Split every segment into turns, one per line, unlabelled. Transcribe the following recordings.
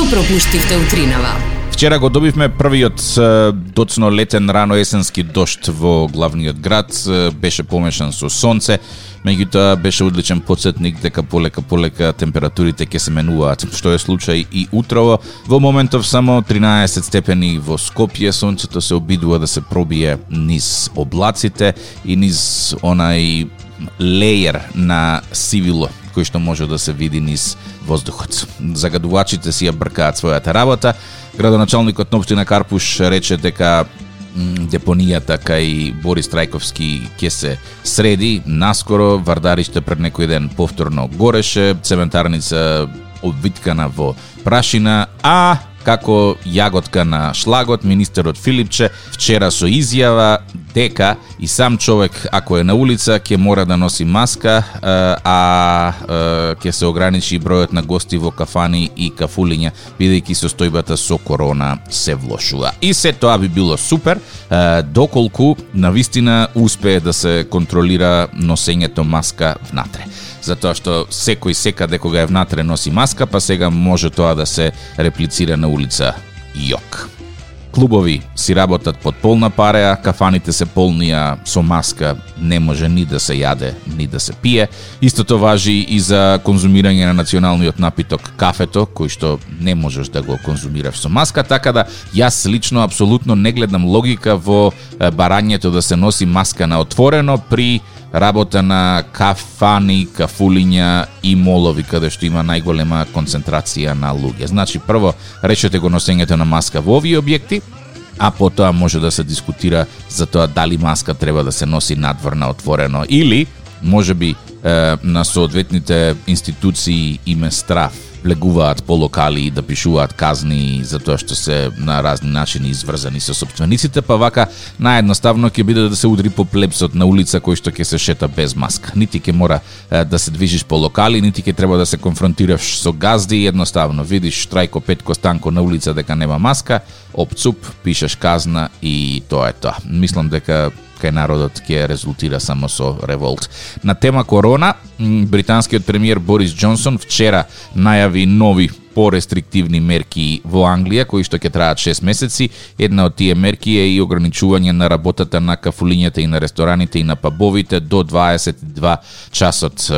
Што пропуштивте утринава?
Вчера го добивме првиот доцно летен рано есенски дошт во главниот град, беше помешан со сонце, меѓутоа беше одличен подсетник дека полека полека температурите ќе се менуваат, што е случај и утрово. Во моментов само 13 степени во Скопје, сонцето се обидува да се пробие низ облаците и низ онај леер на сивило кој што може да се види низ воздухот. Загадувачите си ја бркаат својата работа. Градоначалникот на општина Карпуш рече дека депонијата кај Борис Трајковски ќе се среди. Наскоро Вардариште пред некој ден повторно гореше, цементарница обвиткана во прашина, а како јаготка на шлагот, министерот Филипче вчера со изјава дека и сам човек ако е на улица ќе мора да носи маска, а ќе се ограничи бројот на гости во кафани и кафулиња, бидејќи состојбата со корона се влошува. И се тоа би било супер, доколку на вистина успее да се контролира носењето маска внатре затоа што секој секаде кога е внатре носи маска, па сега може тоа да се реплицира на улица Јок. Клубови си работат под полна пареа, кафаните се полни, со маска не може ни да се јаде, ни да се пие. Истото важи и за конзумирање на националниот напиток кафето, кој што не можеш да го конзумираш со маска, така да јас лично апсолутно не гледам логика во барањето да се носи маска на отворено при работа на кафани, кафулиња и молови каде што има најголема концентрација на луѓе. Значи, прво речете го носењето на маска во овие објекти, а потоа може да се дискутира за тоа дали маска треба да се носи надвор на отворено или може би на соодветните институции име страф влегуваат по локали и да пишуваат казни за тоа што се на разни начини изврзани со собствениците, па вака наједноставно ќе биде да се удри по плепсот на улица кој што ќе се шета без маска. Нити ќе мора да се движиш по локали, нити ќе треба да се конфронтираш со газди, едноставно видиш Трајко Петко Станко на улица дека нема маска, опцуп, пишеш казна и тоа е тоа. Мислам дека кај народот ќе резултира само со револт. На тема корона, британскиот премиер Борис Джонсон вчера најави нови порестриктивни мерки во Англија, кои што ќе траат 6 месеци. Една од тие мерки е и ограничување на работата на кафулињата и на рестораните и на пабовите до 22 часот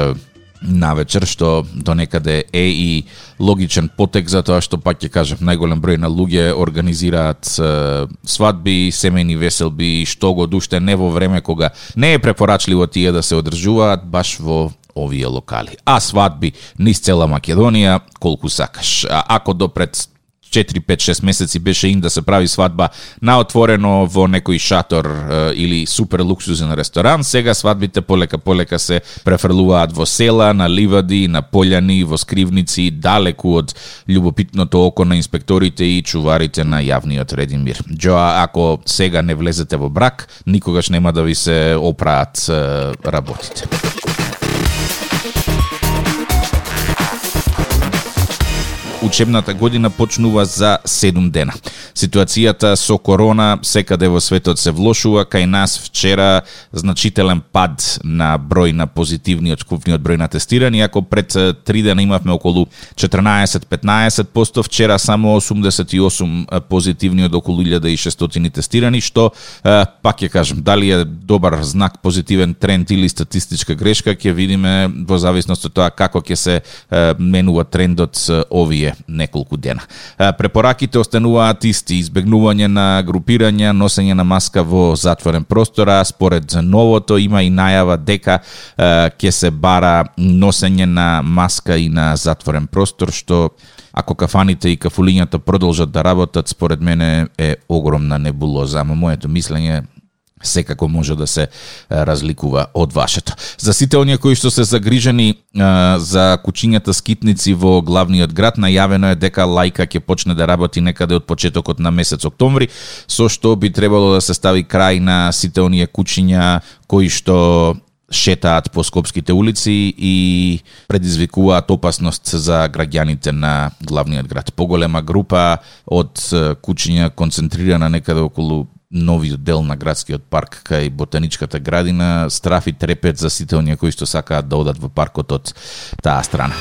на вечер, што до некаде е и логичен потек за тоа што пак ќе кажам најголем број на луѓе организираат е, свадби, семени веселби, што го душте не во време кога не е препорачливо тие да се одржуваат баш во овие локали. А свадби низ цела Македонија колку сакаш. А ако допред 4-5-6 месеци беше ин да се прави свадба на отворено во некој шатор е, или супер луксузен ресторан. Сега свадбите полека полека се префрлуваат во села, на ливади, на полјани, во скривници, далеку од љубопитното око на инспекторите и чуварите на јавниот ред и мир. Джоа, ако сега не влезете во брак, никогаш нема да ви се опраат е, работите. Учебната година почнува за 7 дена. Ситуацијата со корона секаде во светот се влошува, кај нас вчера значителен пад на број на позитивни откупниот број на тестирани, ако пред 3 дена имавме околу 14-15%, вчера само 88 позитивни од околу 1600 тестирани, што пак ќе кажам, дали е добар знак, позитивен тренд или статистичка грешка, ќе видиме во зависност од тоа како ќе се менува трендот овие неколку дена. Препораките остануваат исти, избегнување на групирање, носење на маска во затворен простор, а според новото има и најава дека ќе се бара носење на маска и на затворен простор, што ако кафаните и кафулињата продолжат да работат, според мене е огромна небулоза, ама моето мислење секако може да се разликува од вашето. За сите оние кои што се загрижени а, за кучињата скитници во главниот град, најавено е дека Лајка ќе почне да работи некаде од почетокот на месец октомври, со што би требало да се стави крај на сите оние кучиња кои што шетаат по скопските улици и предизвикуваат опасност за граѓаните на главниот град. Поголема група од кучиња концентрирана некаде околу новиот дел на градскиот парк кај ботаничката градина, страф и трепет за сите оние кои што сакаат да одат во паркот од таа страна.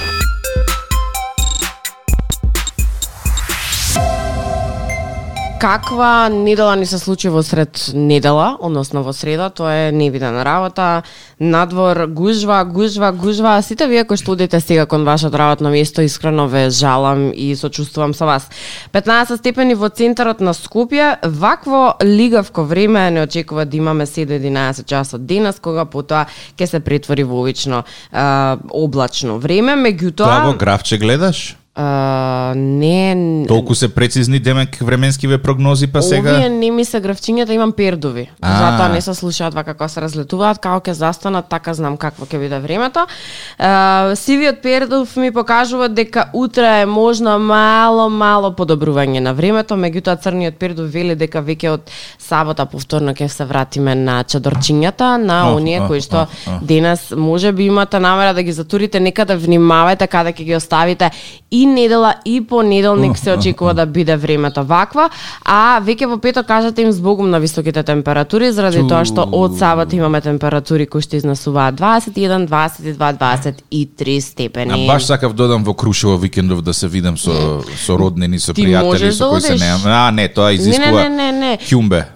Каква недела ни се случи во сред недела, односно во среда, тоа е невидена работа, надвор гужва, гужва, гужва, а сите вие кои што одите сега кон вашето работно место, искрено ве жалам и сочувствувам со вас. 15 степени во центарот на Скопје, вакво лигавко време не очекува да имаме 7 до 11 часот денес, кога потоа ќе се претвори во обично облачно време, меѓутоа
Тоа во графче гледаш?
А, не...
Толку се прецизни демек временскиве прогнози па сега?
Овие не ми се графчињата, имам пердови.
А.
Затоа не се слушаат вака како се разлетуваат, како ќе застанат, така знам какво ќе биде времето. А, сивиот пердов ми покажува дека утре е можно мало, мало подобрување на времето, меѓутоа црниот пердов вели дека веќе од сабота повторно ќе се вратиме на чадорчињата, на оние кои што
ах, ах.
денес може би имате намера да ги затурите, нека да внимавате каде ќе ги оставите и недела и понеделник се очекува да биде времето ваква, а веќе во петок кажете им збогум на високите температури заради тоа што од сабота имаме температури кои што изнесуваат 21, 22, 23
А
степени.
баш сакав додам во Крушево викендов да се видам со со роднини, со
Ти
пријатели со
да
кои се
одиш.
не. А, не, тоа изискува
Не, не, не, не.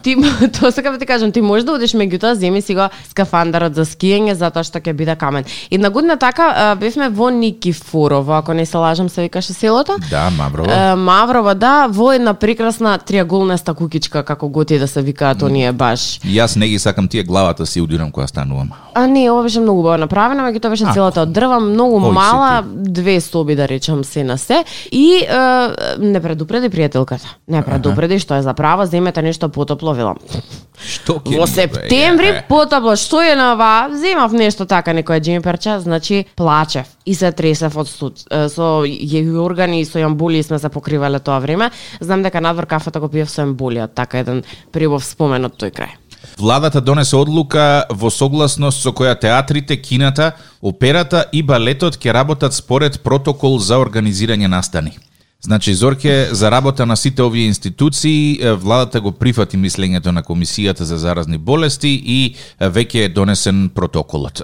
Ти тоа сакам да ти кажам, ти можеш да одиш меѓутоа земи си го скафандарот за скиење затоа што ќе биде камен. Една година така а, бевме во Никифорово, ако не се лажам, се викаше селото.
Да, Маврова.
Е, Маврова, да, во една прекрасна триаголнеста кукичка, како готи да се викаат оние баш.
Јас не ги сакам тие главата си удирам кога станувам.
А не, ова беше многу убаво направено, меѓутоа беше
А,
целата од дрва, многу
си
мала, две соби да речам се на се и е, не предупреди пријателката. Не предупреди што е за право, земете нешто потопло, велам.
Што ќе
Во септември потопло, што е на ва? Земав нешто така, некоја джимперча, значи плачев и се тресев од студ. Е, Со јоргани и со јамбули сме се покривале тоа време. Знам дека надвор кафата го пиев со емболија, така еден прибов спомен од тој крај.
Владата донесе одлука во согласност со која театрите, кината, операта и балетот ќе работат според протокол за организирање настани. Значи, Зорке, за работа на сите овие институции, владата го прифати мислењето на Комисијата за заразни болести и веќе е донесен протоколот.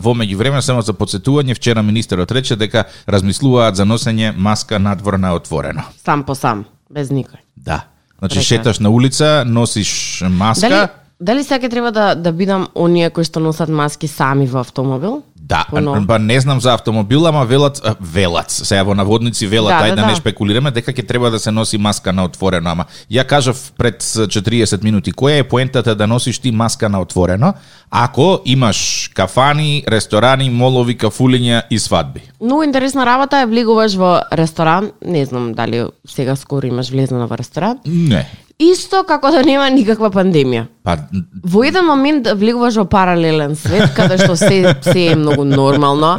Во меѓувреме, само за подсетување, вчера министерот рече дека размислуваат за носење маска надвор на отворено.
Сам по сам, без никој.
Да. Значи,
Прекрасно.
шеташ на улица, носиш маска,
Дали дали сега треба да да бидам оние кои што носат маски сами во автомобил?
Да, па не знам за автомобил, ама велат, велат, сега во наводници велат,
Да,
ајде
да,
да, не
да.
шпекулираме, дека ќе треба да се носи маска на отворено, ама ја кажав пред 40 минути, која е поентата да носиш ти маска на отворено, ако имаш кафани, ресторани, молови, кафулиња и свадби?
Многу интересна работа е влегуваш во ресторан, не знам дали сега скоро имаш влезено во ресторан.
Не.
Исто како да нема никаква пандемија.
Па,
Во еден момент влегуваш во паралелен свет, каде што се, се е многу нормално.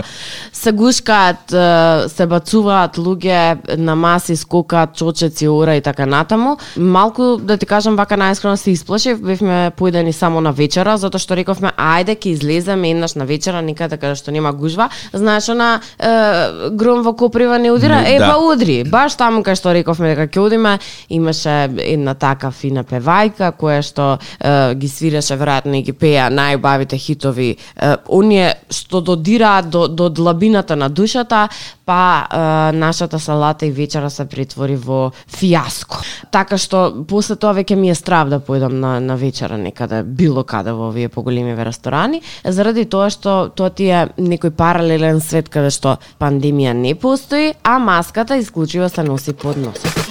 Се гушкаат, се бацуваат луѓе на маси, скокаат чочеци, ора и така натаму. Малку, да ти кажам, вака најискрено се исплашив, бевме поидени само на вечера, затоа што рековме, ајде ќе излеземе еднаш на вечера, никаде каде што нема гужва. Знаеш, она е, гром во Коприва не удира, е,
да.
па удри. Баш таму кај што рековме дека ќе одиме, имаше една така фина певајка која што е, ги свираше веројатно и ги пеа најубавите хитови, оние што додираат до до длабината на душата, па нашата салата и вечера се претвори во фијаско. Така што после тоа веќе ми е страв да појдам на на вечера некаде било каде во овие поголемиве ресторани, заради тоа што тоа ти е некој паралелен свет каде што пандемија не постои, а маската исклучиво се носи под носот.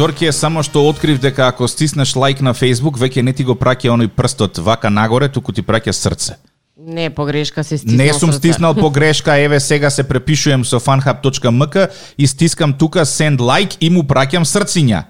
Зорки е само што открив дека ако стиснеш лайк на Facebook, веќе не ти го праќа оној прстот вака нагоре, туку ти праќа срце.
Не, погрешка си стиснал
Не сум стиснал погрешка, еве сега се препишувам со fanhub.mk и стискам тука send like и му праќам срциња.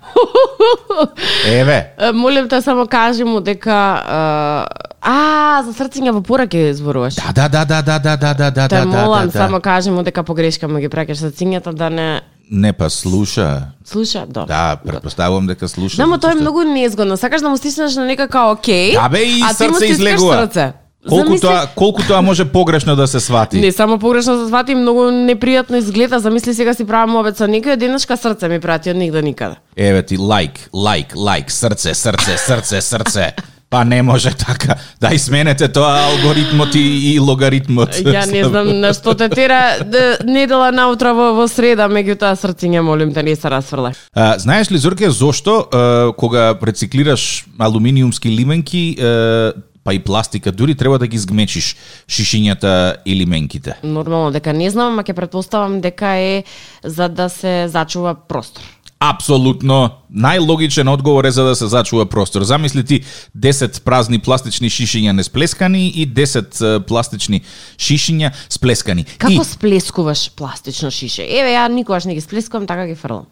Еве.
Молим те само кажи му дека а, а за срциња во пораке зборуваш.
Да, да, да, да, да, да, да, да, да,
Те
да,
молам
да,
само
да.
кажи му дека погрешка му ги праќаш срцињата да не
Не па слуша.
слуша до.
Да, предпоставувам дека слуша.
Да, но тоа е многу незгодно. Сакаш да му стиснеш на некака окей,
Да бе и
а ти му
излегува.
срце.
Колку
Замисли-
тоа колку тоа може погрешно да се свати.
Не само погрешно се свати, многу непријатно изгледа. Замисли сега си правам обед со некој, денешка срце ми прати од нигде никаде.
Еве ти лайк, лайк, лайк, срце, срце, срце, срце. Па не може така. Дај сменете тоа алгоритмот и, и логаритмот.
Ја не знам на што те тера да, недела наутро во, во среда, меѓутоа срциња молим да не се расфрле.
А, знаеш ли, Зорке, зошто а, кога рециклираш алуминиумски лименки, а, па и пластика, дури треба да ги изгмечиш шишињата или менките?
Нормално дека не знам, ама ќе претпоставам дека е за да се зачува простор.
Апсолутно. Најлогичен одговор е за да се зачува простор. Замисли ти 10 празни пластични шишиња несплескани и 10 е, пластични шишиња сплескани.
Како
И,
сплескуваш пластично шише? Еве, ја никогаш не ги сплескувам, така ги фрлам.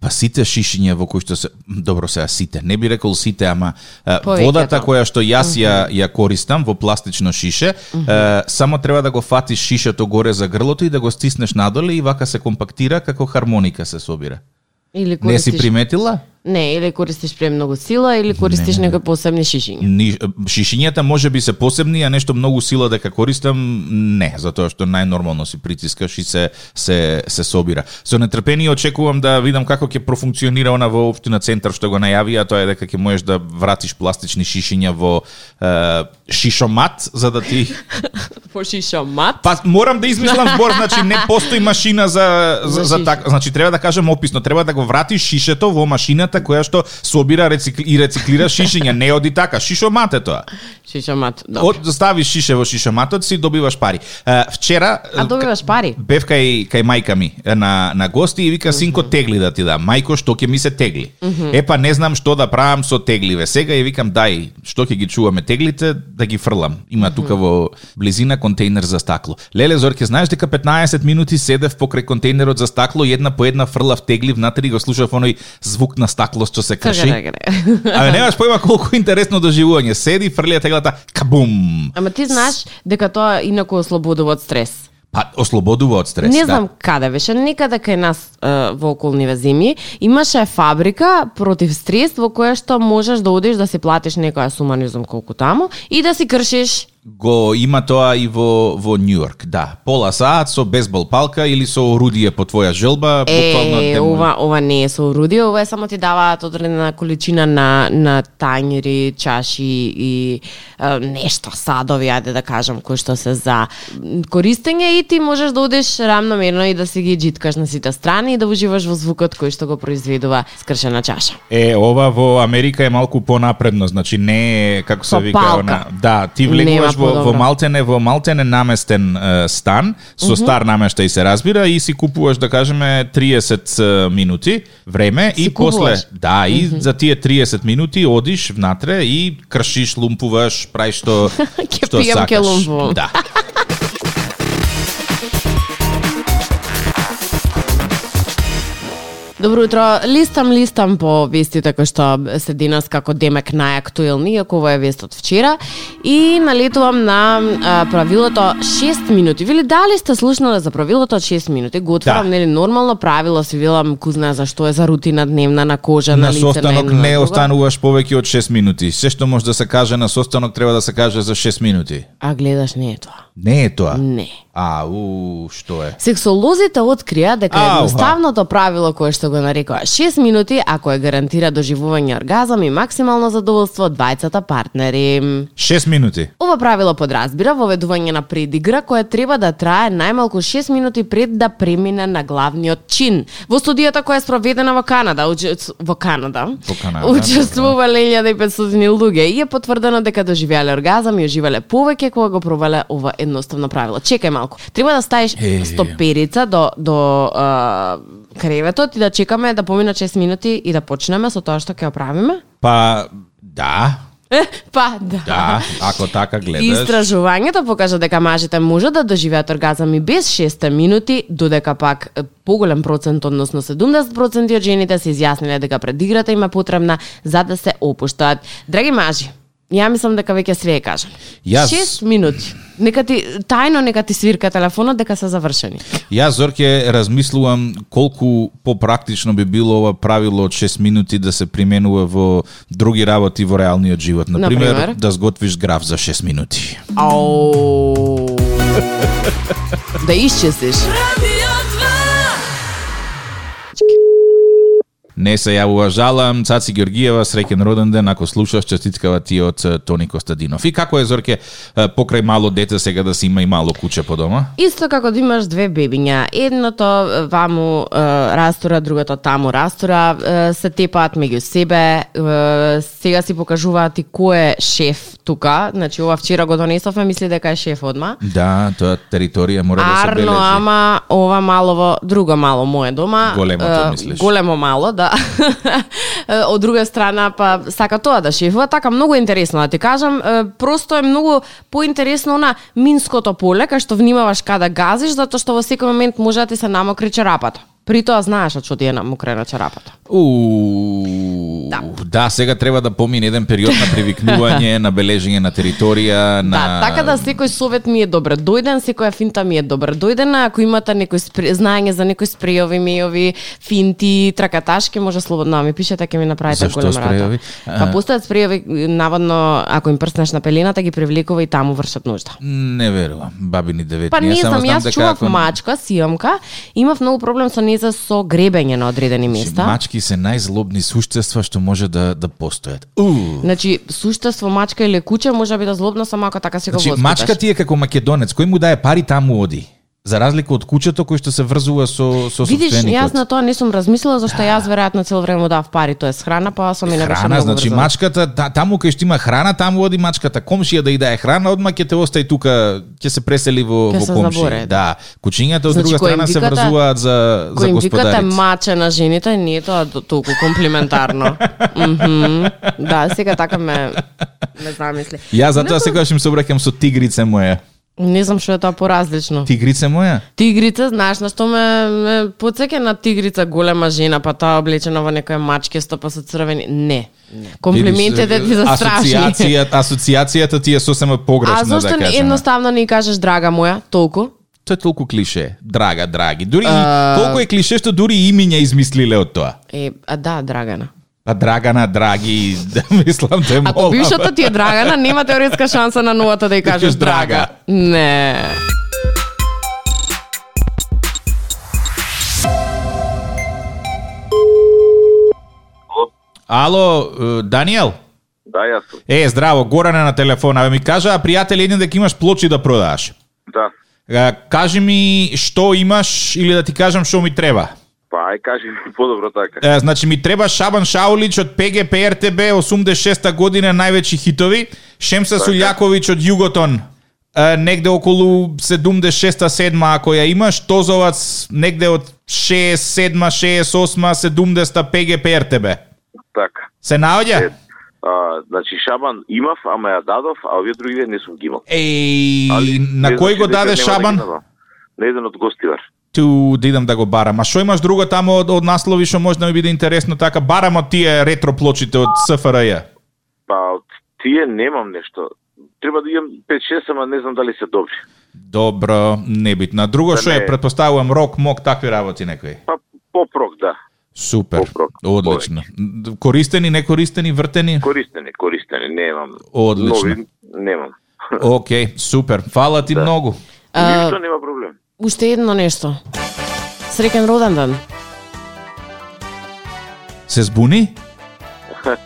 па сите шишиња во кои што се добро сега сите, не би рекол сите, ама е,
Повеќето.
водата која што јас ја ја користам во пластично шише, е, само треба да го фатиш шишето горе за грлото и да го стиснеш надоле и вака се компактира како хармоника се собира.
Или
Не си приметила?
Не, или користиш премногу сила, или користиш некои посебни шишиња.
Ни, шишињата може би се посебни, а нешто многу сила дека користам, не, затоа што најнормално си притискаш и се се се собира. Со нетрпение очекувам да видам како ќе профункционира она во општина центар што го најави, а тоа е дека ќе можеш да вратиш пластични шишиња во е, шишомат за да ти
По шишомат.
Па морам да измислам збор, значи не постои машина за за,
За
за
шише.
така, значи треба да кажам описно, треба да го вратиш шишето во машината која што собира рецикли, и рециклира шишиња, не оди така, шишомат е тоа.
Шишомат, добро.
Од ставиш шише во шишоматот си добиваш пари. Е, вчера
А добиваш пари?
бев кај кај мајка ми на на гости и вика синко тегли да ти дам. Мајко што ќе ми се тегли. Епа не знам што да правам со тегливе. Сега и викам дај, што ќе ги чуваме теглите да ги фрлам. Има тука во близина контейнер за стакло. Леле Зорке, знаеш дека 15 минути седев покрај контейнерот за стакло една по една фрлав тегли внатре и го слушав оној звук на стакло што се крши.
Така, така, така.
Абе немаш појма колку интересно доживување. Седи, фрлија теглата, кабум.
Ама ти знаеш дека тоа инаку ослободува од стрес.
Па ослободува од стрес.
Не
да.
знам каде беше, некаде кај нас е, во околниве земји, имаше фабрика против стрес во која што можеш да одиш да си платиш некоја сума, не знам колку таму, и да си кршиш
го има тоа и во во Нью Йорк, да. Пола саат со бейсбол палка или со орудие по твоја желба, буквално
Е, ова, ова не е со орудие, ова е само ти даваат одредена количина на, на тањери, чаши и е, нешто, садови, ајде да кажам, кои што се за користење и ти можеш да одиш рамномерно и да си ги джиткаш на сите страни и да уживаш во звукот кој што го произведува скршена чаша.
Е, ова во Америка е малку понапредно, значи не е како се вика она. Да, ти
Нема
во, во. Малтене, во Малтене наместен е, стан со стар намештај се разбира и си купуваш да кажеме 30 минути време
Си
и после
купуваш?
да, и за тие 30 минути одиш внатре и кршиш, лумпуваш, правиш што што сакаш. Да.
Добро утро. Листам, листам по вестите кои што се денес како демек најактуелни, иако ова е вест од вчера, и налетувам на а, правилото 6 минути. Вели дали сте слушнале за правилото од 6 минути? Го отворам,
Да.
нели нормално правило, си велам ку знае за што е за рутина дневна на кожа, на,
На
лице,
состанок
на
не остануваш повеќе од 6 минути. Се што може да се каже на состанок треба да се каже за 6 минути.
А гледаш, не е тоа.
Не е тоа.
Не.
А, у, што е?
Сексолозите открија дека едноставното правило кое што го нарекоа 6 минути, ако е гарантира доживување оргазам и максимално задоволство од двајцата партнери.
6 минути.
Ова правило подразбира воведување на предигра која треба да трае најмалку 6 минути пред да премине на главниот чин. Во студијата која е спроведена во Канада, уче- во Канада,
Во Канада,
учествувале 1500 луѓе и е потврдено дека доживеале оргазам и уживале повеќе кога го провале ова едноставно правило. Чекај малку. Треба да ставиш стоперица до до а, креветот и да чекаме да поминат 6 минути и да почнеме со тоа што ќе оправиме?
Па, да,
па да.
да, ако така гледаш.
Истражувањето покажа дека мажите можат да доживеат оргазам и без 6 минути, додека пак поголем процент, односно 70% од жените се изјасниле дека предиграта им е потребна за да се опуштаат. Драги мажи, ја мислам дека веќе све е кажано.
Јас-
6 минути. Нека ти тајно нека ти свирка телефонот дека се завршени.
Јас Зорке размислувам колку попрактично би било ова правило од 6 минути да се применува во други работи во реалниот живот. Например,
Например?
да сготвиш граф за 6 минути.
Ау. да исчестиш.
Не се јавува жалам, Цаци Георгиева, среќен роден ден, ако слушаш, честиткава ти од Тони Костадинов. И како е Зорке покрај мало дете сега да си има и мало куче по дома?
Исто како да имаш две бебиња, едното ваму е, растура, другото таму растура, е, се тепаат меѓу себе, е, сега си покажуваат и кој е шеф тука, значи ова вчера го донесовме, мисли дека е шеф одма.
Да, тоа територија мора да се
Арно,
бележи.
ама ова малово, друго мало мое дома.
Големото,
е,
мислиш?
Големо мало, да. Од друга страна, па сака тоа да шефува, така многу интересно да ти кажам, просто е многу поинтересно на минското поле, кај што внимаваш каде газиш, затоа што во секој момент може да ти се намокри чарапата. При тоа знаеш од што ти е намокрена чарапата.
У,
Да.
да, сега треба да помине еден период на привикнување, на бележење на територија, на
Да, така да секој совет ми е добре дојден, секоја финта ми е добре дојдена. Ако имате некој спре, знаење за некои спрејови, мејови, финти, тракаташки, може слободно да ми пишете, ќе ми направите
Зашто
голема
спрејови?
Па
А.
постојат спрејови, наводно, ако им прснеш на пелената, ги привлекува и таму вршат нужда.
Не верувам, бабини деветни.
Па не знам, јас чував мачка, сијомка, имав многу проблем со неза со гребење на одредени
Значи,
места.
Мачки се најзлобни суштества што може да да постојат. У.
Значи, суштество мачка или куче може би да злобно само ако така си го
Значи, мачка ти е како македонец, кој му дае пари таму оди. За разлика од кучето кој што се врзува со со
Видиш,
собственикот.
јас на тоа не сум размислила зашто јас веројатно цело време му дав пари, тоа е храна, па сум и не беше
Храна, значи
врзана.
мачката, та, таму кај што има храна, таму оди мачката. Комшија да и дае храна, одма ќе те остаи тука, ќе се пресели во,
Ќе
во комши.
заборе.
Да, кучињата од
Значи,
друга
кој
страна се врзуваат за за
Кој
господарите.
маче на жените, не е тоа толку комплиментарно. Мгм. Да, сега така ме ме замисли.
Ја затоа секогаш им се обраќам со тигрице моја.
Не знам што е тоа поразлично.
Тигрице моја?
Тигрица, знаеш на што ме, ме подсеќа на тигрица голема жена, па таа облечена во некоја мачке стопа со црвени. Не. не. Комплиментите ти за страшни.
Асоциација, асоциацијата ти е сосема погрешна
А зошто
да кажеме.
едноставно не кажеш драга моја, толку?
Тоа е толку клише. Драга, драги. Дури
А-
толку е клише што дури и имиња измислиле од тоа.
Е, а да, Драгана.
А Драгана, драги, да мислам те молам.
Ако бившата ти е Драгана, нема теоретска шанса на новата да ја кажеш
Драга.
Драга. Не.
Ало, Даниел?
Да, јас сум.
Е, здраво, Горане на телефона. Абе ми кажа, пријател, еден дека имаш плочи да продаваш.
Да.
Кажи ми што имаш или да ти кажам што ми треба.
Ај кажи ми подобро така.
Е, значи ми треба Шабан Шаулич од ПГП РТБ 86-та година највеќи хитови, Шемса
Така.
Сулјаковиќ од Југотон е, негде околу 76-та 7 ако ја имаш, Тозовац негде од 67-ма, 68-ма, 70-та ПГП РТБ.
Така.
Се наоѓа?
А, значи Шабан имав, ама ја дадов, а овие другите не сум ги имал.
Еј, на кој
значи
го даде
да
Шабан?
На еден од гостивар.
Ту да идам да го барам. А што имаш друго таму од, од наслови што може да ми биде интересно така? Барам од тие ретро плочите од СФРЈ.
Па од тие немам нешто. Треба да имам 5-6, ама не знам дали се добри.
Добро, небитно. Друго
Да
што е, предпоставувам рок, мок, такви работи некои.
Па попрок, да.
Супер.
Попрок,
Одлично. Користени, некористени, вртени?
Користени, користени, немам.
Одлично.
Нови немам.
Океј, супер. Фала ти многу.
А,
Ништо нема проблем.
Уште едно нешто. Среќен роден ден.
Се збуни?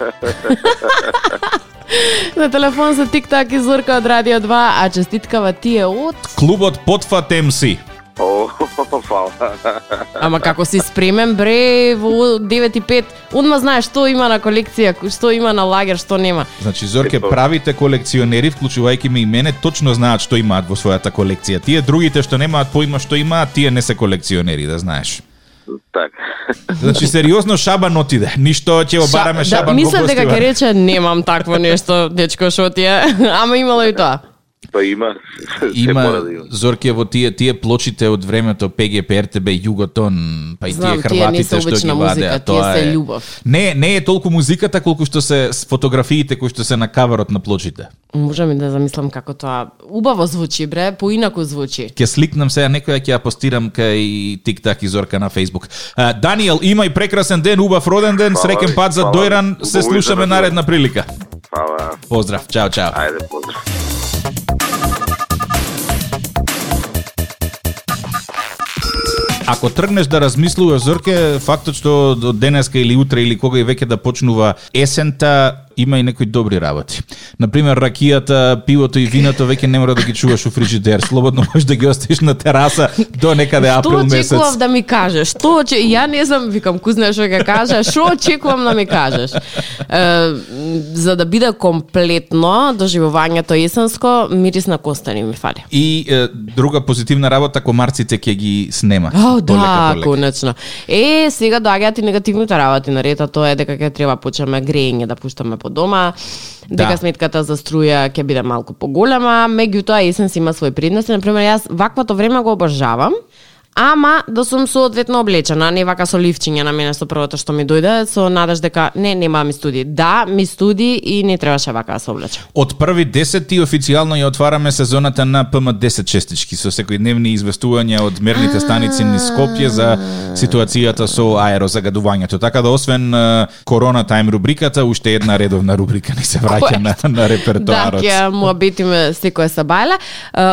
На телефон за TikTok и Зорка од Радио 2, а честиткава ти е од...
Клубот Потфат МС.
О, фала.
Ама како си спремен, бре, во 9 и 5, одма знаеш што има на колекција, што има на лагер, што нема.
Значи, Зорке,
Епа.
правите колекционери, вклучувајќи ме и мене, точно знаат што имаат во својата колекција. Тие другите што немаат поима што имаат, тие не се колекционери, да знаеш.
така.
Значи, сериозно Шабан отиде. Ништо ќе обараме
Ша-
Шабан
да,
во
мислев дека ќе рече немам такво нешто, дечко што ти е, ама имало и тоа.
Па има,
Има
да има.
Зорке во тие тие плочите од времето ПГП РТБ Југотон, па и
Знам,
тие хрватите
се
што ги
музика,
вадеа,
тие
тоа
се
е
љубов.
Не, не е толку музиката колку што се с фотографиите кои што се на каверот на плочите.
Можам и да замислам како тоа убаво звучи, бре, поинаку звучи.
Ќе сликнам сега некоја ќе ја постирам кај TikTok и Зорка на Facebook. А, Даниел, имај прекрасен ден, убав роден ден,
Фала
среќен пат за дојран, се слушаме
за
наредна прилика.
Фала.
Поздрав, чао, чао.
Ајде, поздрав.
Ако тргнеш да размислуваш Зорке, фактот што денеска или утре или кога и веќе да почнува есента, има и некои добри работи. Например, ракијата, пивото и виното веќе не мора да ги чуваш у фрижидер, слободно можеш да ги оставиш на тераса до некаде април месец.
Што очекував да ми кажеш? Што оче... Ја не знам, викам, кој знае што ќе каже, што очекувам да ми кажеш? Е, за да биде комплетно доживувањето есенско, мирис на костани ми фали.
И е, друга позитивна работа, комарците ќе ги снемат.
О, да, конечно. Е, сега доаѓаат и негативните работи на рета, тоа е дека ќе треба почнеме грење да пуштаме по дома, дека
Да.
сметката за струја ќе биде малку поголема, меѓутоа есен си има свој предности. Например, јас ваквото време го обожавам, Ама да сум соодветно облечена, а не вака со ливчиња на мене со првото што ми дојде, со надеж дека не, нема ми студи. Да, ми студи и не требаше вака да се облечам.
Од први 10 официјално ја отвараме сезоната на ПМ10 честички со секојдневни известувања од мерните станици низ Скопје за ситуацијата со аерозагадувањето. Така да освен корона тајм рубриката, уште една редовна рубрика ни се враќа на, на репертоарот.
Да, ќе му обитиме секоја сабајла.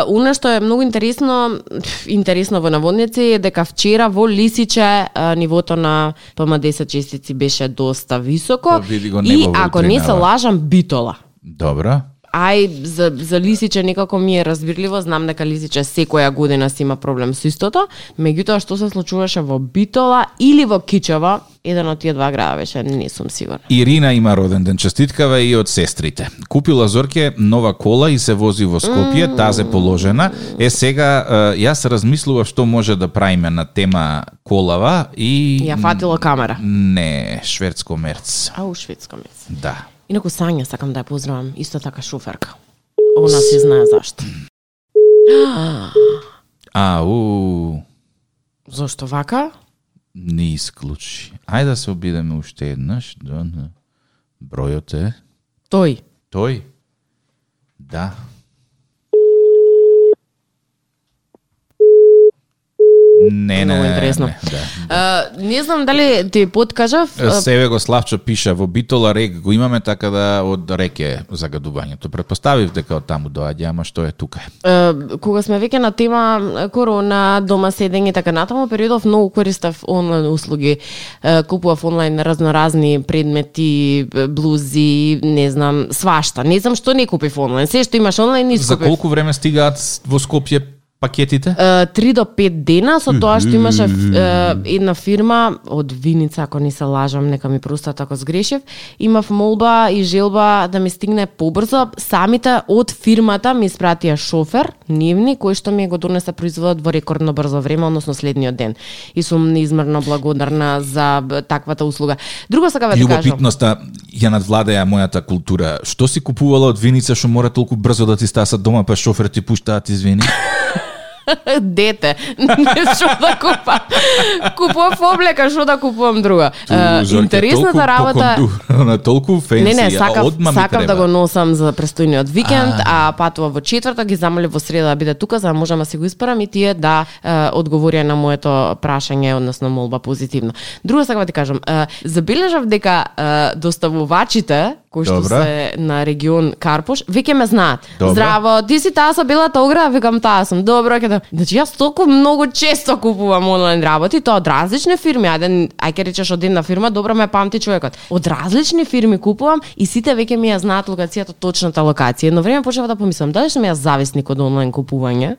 Уна што е многу интересно, интересно во наводници е дека вчера во Лисиче нивото на ПМ10 честици беше доста високо.
Го
и ако не се лажам, битола.
Добро.
Ај, за, за Лисиче некако ми е разбирливо, знам дека Лисиче секоја година си има проблем со истото, меѓутоа што се случуваше во Битола или во Кичево, еден од тие два града беше, не сум сигурна.
Ирина има роден ден, честиткава и од сестрите. Купила Зорке нова кола и се вози во Скопје, тазе положена. Е сега јас размислував што може да правиме на тема колава и
Ја фатила камера.
Не, шведско мерц.
Ау, шведско мес.
Да.
Инаку Сања сакам да ја поздравам, исто така шоферка. Она се знае зашто.
Ау,
Зошто вака?
не исклучи. Ајде да се обидеме уште еднаш. Да, да. Бројот е
Тој.
тој. Да. Не, не, не,
интересно.
Не, да.
Uh, не знам дали ти подкажав,
Себе го Славчо пиша во Битола рек го имаме така да од реке загадувањето. Предпоставив дека од таму доаѓа, ама што е тука?
uh, кога сме веќе на тема корона, дома седење и така натаму, периодов многу користев онлайн услуги. Купував онлайн разноразни предмети, блузи, не знам, свашта. Не знам што не купив онлайн. Се што имаш онлайн, не
За колку време стигаат во Скопје пакетите?
3 до 5 дена со тоа што имаше една фирма од Виница, ако не се лажам, нека ми простат ако сгрешив, имав молба и желба да ми стигне побрзо. Самите од фирмата ми испратија шофер, нивни, кој што ми го донесе производот во рекордно брзо време, односно следниот ден. И сум неизмерно благодарна за таквата услуга. Друго сакам да кажам.
Љубопитноста ја надвладеа мојата култура. Што си купувала од виница што мора толку брзо да ти стасат дома, па шофер ти пуштаат извини?
Дете, не што да купам. Купував облека, што да купувам друга. Е,
Зорке,
Интересната
толку
работа...
на толку фенси.
Не, не,
а
сакав,
одма
сакав да го носам за престојниот викенд, а, патува во четвртак, ги замолив во среда да биде тука, за да можам да си го испарам и тие да е, одговорија на моето прашање, односно молба позитивно. Друго сакам да ти кажам, е, забележав дека е, доставувачите кои што
Добра.
се на регион Карпош, веќе ме знаат.
Добра.
Здраво, ти си таа со белата ограда, викам таа сум. Добро, ќе да. Значи јас толку многу често купувам онлайн работи, тоа од различни фирми, ајде ај ке речеш од една фирма, добро ме памти човекот. Од различни фирми купувам и сите веќе ми ја знаат локацијата, точната локација. Едно време почнав да помислам, дали сум јас зависник од онлайн купување?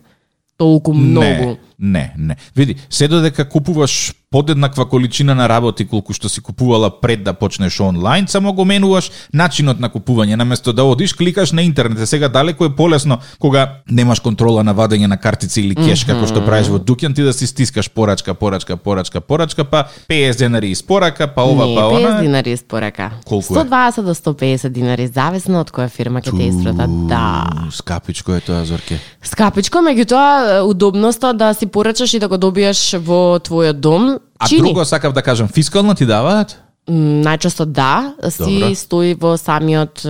Толку многу.
Не, не, не. Види, се додека купуваш подеднаква количина на работи колку што си купувала пред да почнеш онлайн, само го менуваш начинот на купување, наместо да одиш, кликаш на интернет. Е, Сега далеко е полесно кога немаш контрола на вадење на картици или кеш, како што правиш во дуќан, ти да си стискаш порачка, порачка, порачка, порачка, па 50 денари испорака, па ова,
не,
па
50
она.
динари испорака.
Колку е?
120 до 150 динари, зависно од која фирма ќе те испрата. Да.
Скапичко е тоа, Зорке.
Скапичко, меѓутоа удобноста да си порачаш и да го добиеш во твојот дом,
А
чини.
друго сакав да кажам, фискално ти даваат?
Најчесто да, си
Добро.
стои во самиот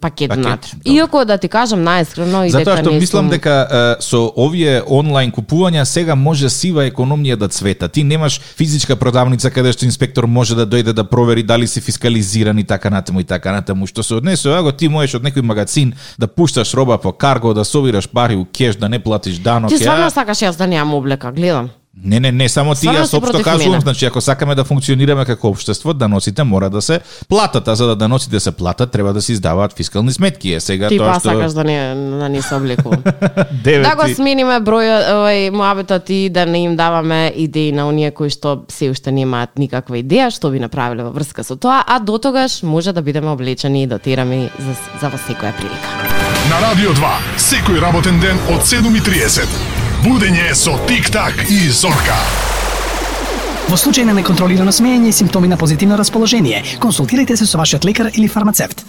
пакет,
Пакет,
внатре. Иако да ти кажам најискрено и
Затоа
дека
што
не
мислам
сум...
дека е, со овие онлайн купувања сега може сива економија да цвета. Ти немаш физичка продавница каде што инспектор може да дојде да провери дали си фискализиран и така натаму и така натаму. Што се однесе ако ти можеш од некој магазин да пушташ роба по карго, да собираш пари у кеш, да не платиш данок.
Ти стварно сакаш јас да немам облека, гледам.
Не, не, не, само ти јас општо кажувам,
мене.
значи ако сакаме да функционираме како општество, даноците мора да се платат, а за да даноците се платат, треба да се издаваат фискални сметки. Е сега
Ти
тоа
па
што
сакаш да не, да не се облекувам. Да го смениме бројот, овој муабетот и да не им даваме идеи на оние кои што се уште немаат никаква идеја што би направиле во врска со тоа, а до тогаш може да бидеме облечени и дотерами за, за во секоја прилика.
На Радио 2, секој работен ден од 7.30. Будење со Тик-так и Зорка.
Во случај на неконтролирано смеење и симптоми на позитивно расположение, консултирайте се со вашиот лекар или фармацевт.